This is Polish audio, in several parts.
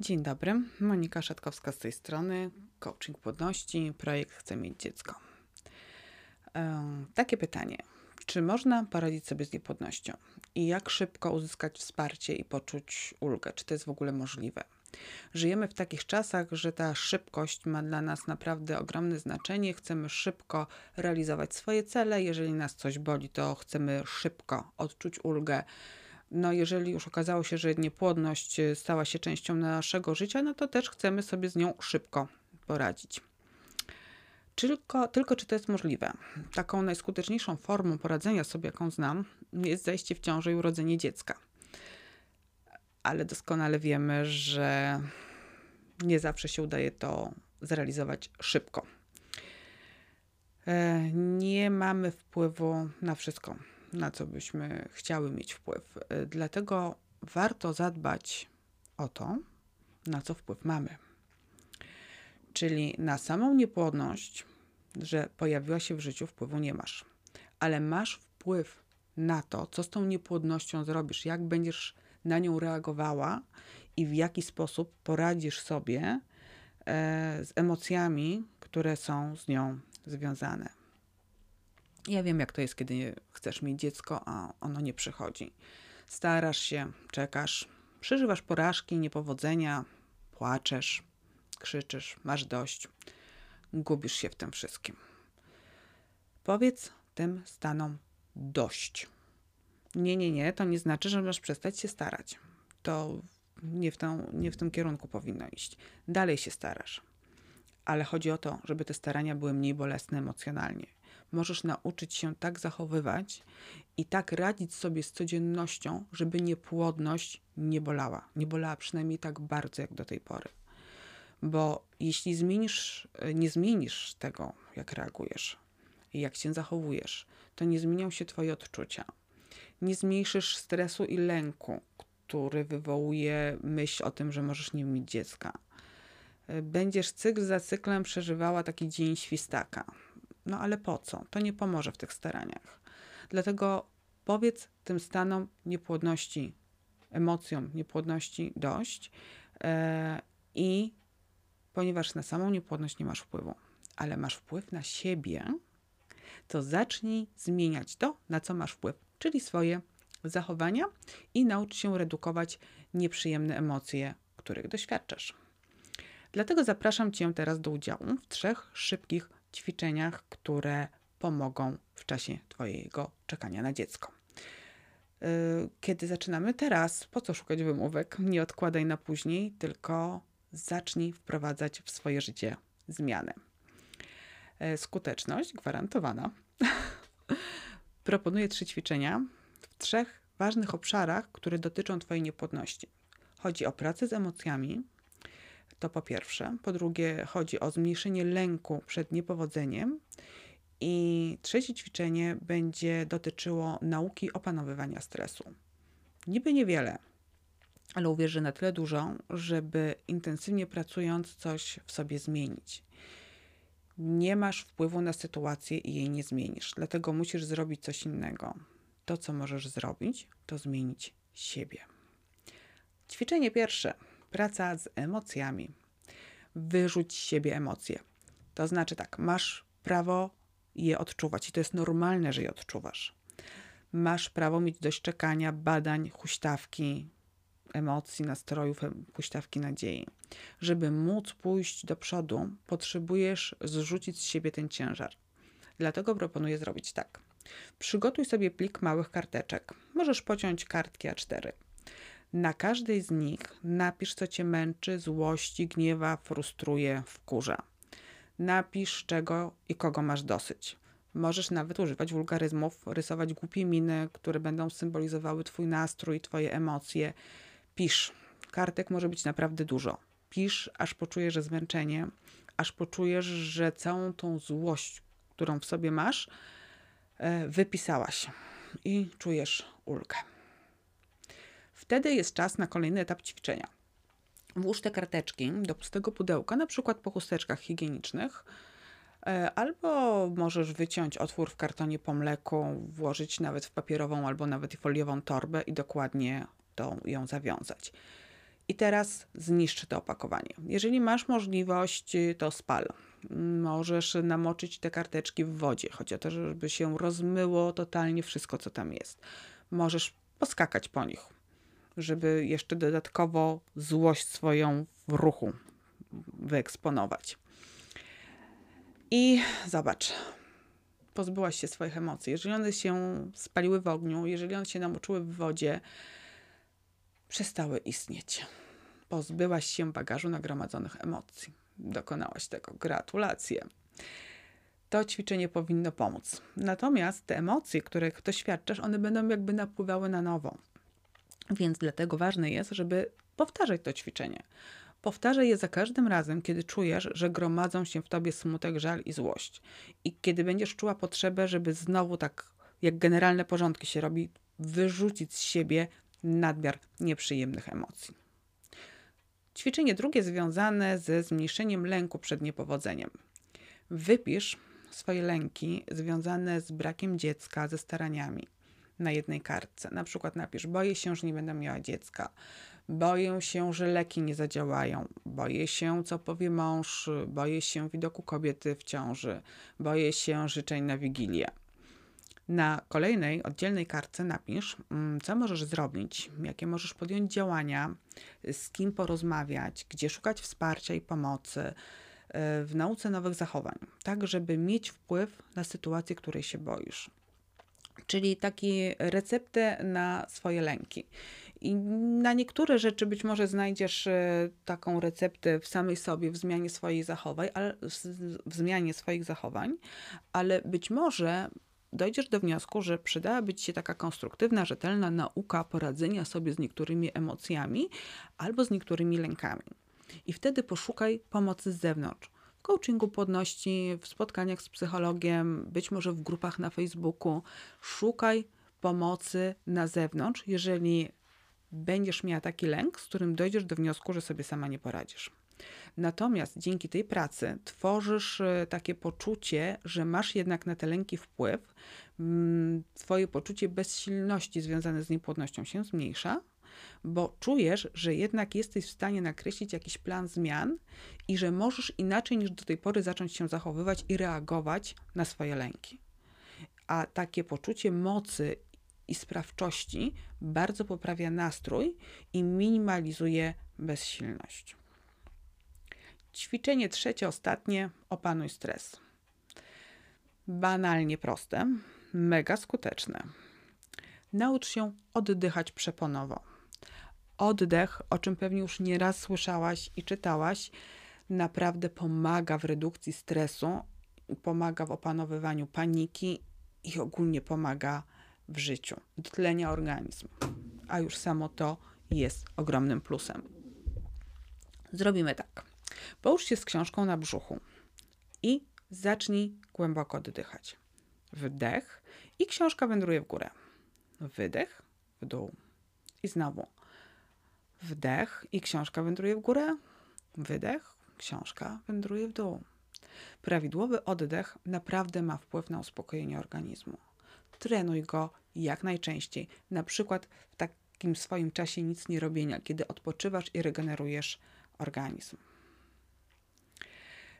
Dzień dobry, Monika Szatkowska z tej strony, coaching płodności, projekt Chcę mieć dziecko. E, takie pytanie, czy można poradzić sobie z niepłodnością i jak szybko uzyskać wsparcie i poczuć ulgę? Czy to jest w ogóle możliwe? Żyjemy w takich czasach, że ta szybkość ma dla nas naprawdę ogromne znaczenie. Chcemy szybko realizować swoje cele. Jeżeli nas coś boli, to chcemy szybko odczuć ulgę no jeżeli już okazało się, że niepłodność y, stała się częścią naszego życia, no to też chcemy sobie z nią szybko poradzić. Tylko, tylko czy to jest możliwe? Taką najskuteczniejszą formą poradzenia sobie, jaką znam, jest zajście w ciąży i urodzenie dziecka. Ale doskonale wiemy, że nie zawsze się udaje to zrealizować szybko. E, nie mamy wpływu na wszystko na co byśmy chciały mieć wpływ. Y, dlatego warto zadbać o to, na co wpływ mamy. Czyli na samą niepłodność, że pojawiła się w życiu, wpływu nie masz. Ale masz wpływ na to, co z tą niepłodnością zrobisz, jak będziesz na nią reagowała i w jaki sposób poradzisz sobie e, z emocjami, które są z nią związane. Ja wiem, jak to jest, kiedy chcesz mieć dziecko, a ono nie przychodzi. Starasz się, czekasz, przeżywasz porażki, niepowodzenia, płaczesz, krzyczysz, masz dość, gubisz się w tym wszystkim. Powiedz tym stanom dość. Nie, nie, nie, to nie znaczy, że masz przestać się starać. To nie w, tą, nie w tym kierunku powinno iść. Dalej się starasz. Ale chodzi o to, żeby te starania były mniej bolesne emocjonalnie możesz nauczyć się tak zachowywać i tak radzić sobie z codziennością, żeby niepłodność nie bolała. Nie bolała przynajmniej tak bardzo jak do tej pory. Bo jeśli zmienisz, nie zmienisz tego, jak reagujesz i jak się zachowujesz, to nie zmienią się Twoje odczucia. Nie zmniejszysz stresu i lęku, który wywołuje myśl o tym, że możesz nie mieć dziecka. Będziesz cykl za cyklem przeżywała taki dzień świstaka no ale po co? To nie pomoże w tych staraniach. Dlatego powiedz tym stanom niepłodności, emocjom niepłodności dość e, i ponieważ na samą niepłodność nie masz wpływu, ale masz wpływ na siebie, to zacznij zmieniać to, na co masz wpływ, czyli swoje zachowania i naucz się redukować nieprzyjemne emocje, których doświadczasz. Dlatego zapraszam Cię teraz do udziału w trzech szybkich ćwiczeniach, które pomogą w czasie Twojego czekania na dziecko. Y, kiedy zaczynamy teraz, po co szukać wymówek? Nie odkładaj na później, tylko zacznij wprowadzać w swoje życie zmiany. Y, skuteczność gwarantowana. Proponuję trzy ćwiczenia w trzech ważnych obszarach, które dotyczą Twojej niepłodności. Chodzi o pracę z emocjami, to po pierwsze. Po drugie, chodzi o zmniejszenie lęku przed niepowodzeniem. I trzecie ćwiczenie będzie dotyczyło nauki opanowywania stresu. Niby niewiele, ale uwierz, że na tyle dużo, żeby intensywnie pracując coś w sobie zmienić. Nie masz wpływu na sytuację i jej nie zmienisz, dlatego musisz zrobić coś innego. To, co możesz zrobić, to zmienić siebie. Ćwiczenie pierwsze praca z emocjami. Wyrzuć z siebie emocje. To znaczy tak, masz prawo je odczuwać i to jest normalne, że je odczuwasz. Masz prawo mieć dość czekania, badań, huśtawki, emocji, nastrojów, huśtawki nadziei. Żeby móc pójść do przodu, potrzebujesz zrzucić z siebie ten ciężar. Dlatego proponuję zrobić tak. Przygotuj sobie plik małych karteczek. Możesz pociąć kartki A4 na każdej z nich napisz, co cię męczy, złości, gniewa, frustruje, wkurza. Napisz, czego i kogo masz dosyć. Możesz nawet używać wulgaryzmów, rysować głupie miny, które będą symbolizowały Twój nastrój, Twoje emocje. Pisz. Kartek może być naprawdę dużo. Pisz, aż poczujesz zmęczenie, aż poczujesz, że całą tą złość, którą w sobie masz, e, wypisałaś i czujesz ulgę. Wtedy jest czas na kolejny etap ćwiczenia. Włóż te karteczki do pustego pudełka, na przykład po chusteczkach higienicznych, e, albo możesz wyciąć otwór w kartonie po mleku, włożyć nawet w papierową albo nawet foliową torbę i dokładnie tą, ją zawiązać. I teraz zniszcz to opakowanie. Jeżeli masz możliwość, to spal. Możesz namoczyć te karteczki w wodzie. Chodzi o to, żeby się rozmyło totalnie wszystko, co tam jest. Możesz poskakać po nich, żeby jeszcze dodatkowo złość swoją w ruchu wyeksponować. I zobacz, pozbyłaś się swoich emocji. Jeżeli one się spaliły w ogniu, jeżeli one się namoczyły w wodzie, przestały istnieć. Pozbyłaś się bagażu nagromadzonych emocji. Dokonałaś tego. Gratulacje. To ćwiczenie powinno pomóc. Natomiast te emocje, których doświadczasz, one będą jakby napływały na nowo. Więc dlatego ważne jest, żeby powtarzać to ćwiczenie. Powtarzaj je za każdym razem, kiedy czujesz, że gromadzą się w tobie smutek, żal i złość. I kiedy będziesz czuła potrzebę, żeby znowu tak, jak generalne porządki się robi, wyrzucić z siebie nadmiar nieprzyjemnych emocji. Ćwiczenie drugie związane ze zmniejszeniem lęku przed niepowodzeniem. Wypisz swoje lęki związane z brakiem dziecka, ze staraniami na jednej kartce. Na przykład napisz: Boję się, że nie będę miała dziecka. Boję się, że leki nie zadziałają. Boję się, co powie mąż. Boję się widoku kobiety w ciąży. Boję się życzeń na wigilię. Na kolejnej, oddzielnej kartce napisz, mm, co możesz zrobić, jakie możesz podjąć działania, z kim porozmawiać, gdzie szukać wsparcia i pomocy e, w nauce nowych zachowań, tak żeby mieć wpływ na sytuację, której się boisz. Czyli takie receptę na swoje lęki. I na niektóre rzeczy być może znajdziesz e, taką receptę w samej sobie, w zmianie swoich zachowań, ale, w zmianie swoich zachowań, ale być może dojdziesz do wniosku, że przydałaby ci się taka konstruktywna, rzetelna nauka poradzenia sobie z niektórymi emocjami albo z niektórymi lękami. I wtedy poszukaj pomocy z zewnątrz. Coachingu płodności, w spotkaniach z psychologiem, być może w grupach na Facebooku. Szukaj pomocy na zewnątrz, jeżeli będziesz miała taki lęk, z którym dojdziesz do wniosku, że sobie sama nie poradzisz. Natomiast dzięki tej pracy tworzysz e, takie poczucie, że masz jednak na te lęki wpływ, mm, twoje poczucie bezsilności związane z niepłodnością się zmniejsza, bo czujesz, że jednak jesteś w stanie nakreślić jakiś plan zmian i że możesz inaczej niż do tej pory zacząć się zachowywać i reagować na swoje lęki. A takie poczucie mocy i sprawczości bardzo poprawia nastrój i minimalizuje bezsilność. Ćwiczenie trzecie, ostatnie, opanuj stres. Banalnie proste, mega skuteczne. Naucz się oddychać przeponowo. Oddech, o czym pewnie już nieraz słyszałaś i czytałaś, naprawdę pomaga w redukcji stresu, pomaga w opanowywaniu paniki i ogólnie pomaga w życiu, tlenia organizmu. A już samo to jest ogromnym plusem. Zrobimy tak. Połóż się z książką na brzuchu i zacznij głęboko oddychać. Wdech i książka wędruje w górę. Wydech, w dół. I znowu. Wdech i książka wędruje w górę. Wydech, książka wędruje w dół. Prawidłowy oddech naprawdę ma wpływ na uspokojenie organizmu. Trenuj go jak najczęściej, na przykład w takim swoim czasie nic nie robienia, kiedy odpoczywasz i regenerujesz organizm.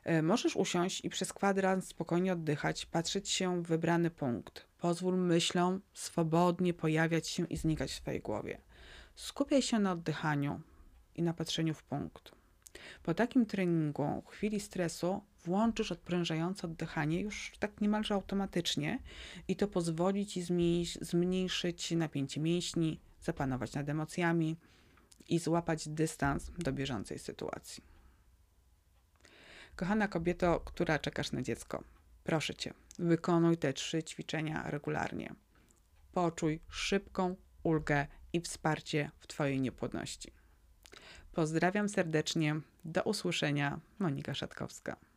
E, możesz usiąść i przez kwadrans spokojnie oddychać, patrzeć się w wybrany punkt. Pozwól myślom swobodnie pojawiać się i znikać w swojej głowie. Skupiaj się na oddychaniu i na patrzeniu w punkt. Po takim treningu, w chwili stresu, włączysz odprężające oddychanie już tak niemalże automatycznie i to pozwoli ci zmniejszyć napięcie mięśni, zapanować nad emocjami i złapać dystans do bieżącej sytuacji. Kochana kobieto, która czekasz na dziecko, proszę cię, wykonuj te trzy ćwiczenia regularnie. Poczuj szybką ulgę i wsparcie w Twojej niepłodności. Pozdrawiam serdecznie. Do usłyszenia. Monika Szatkowska.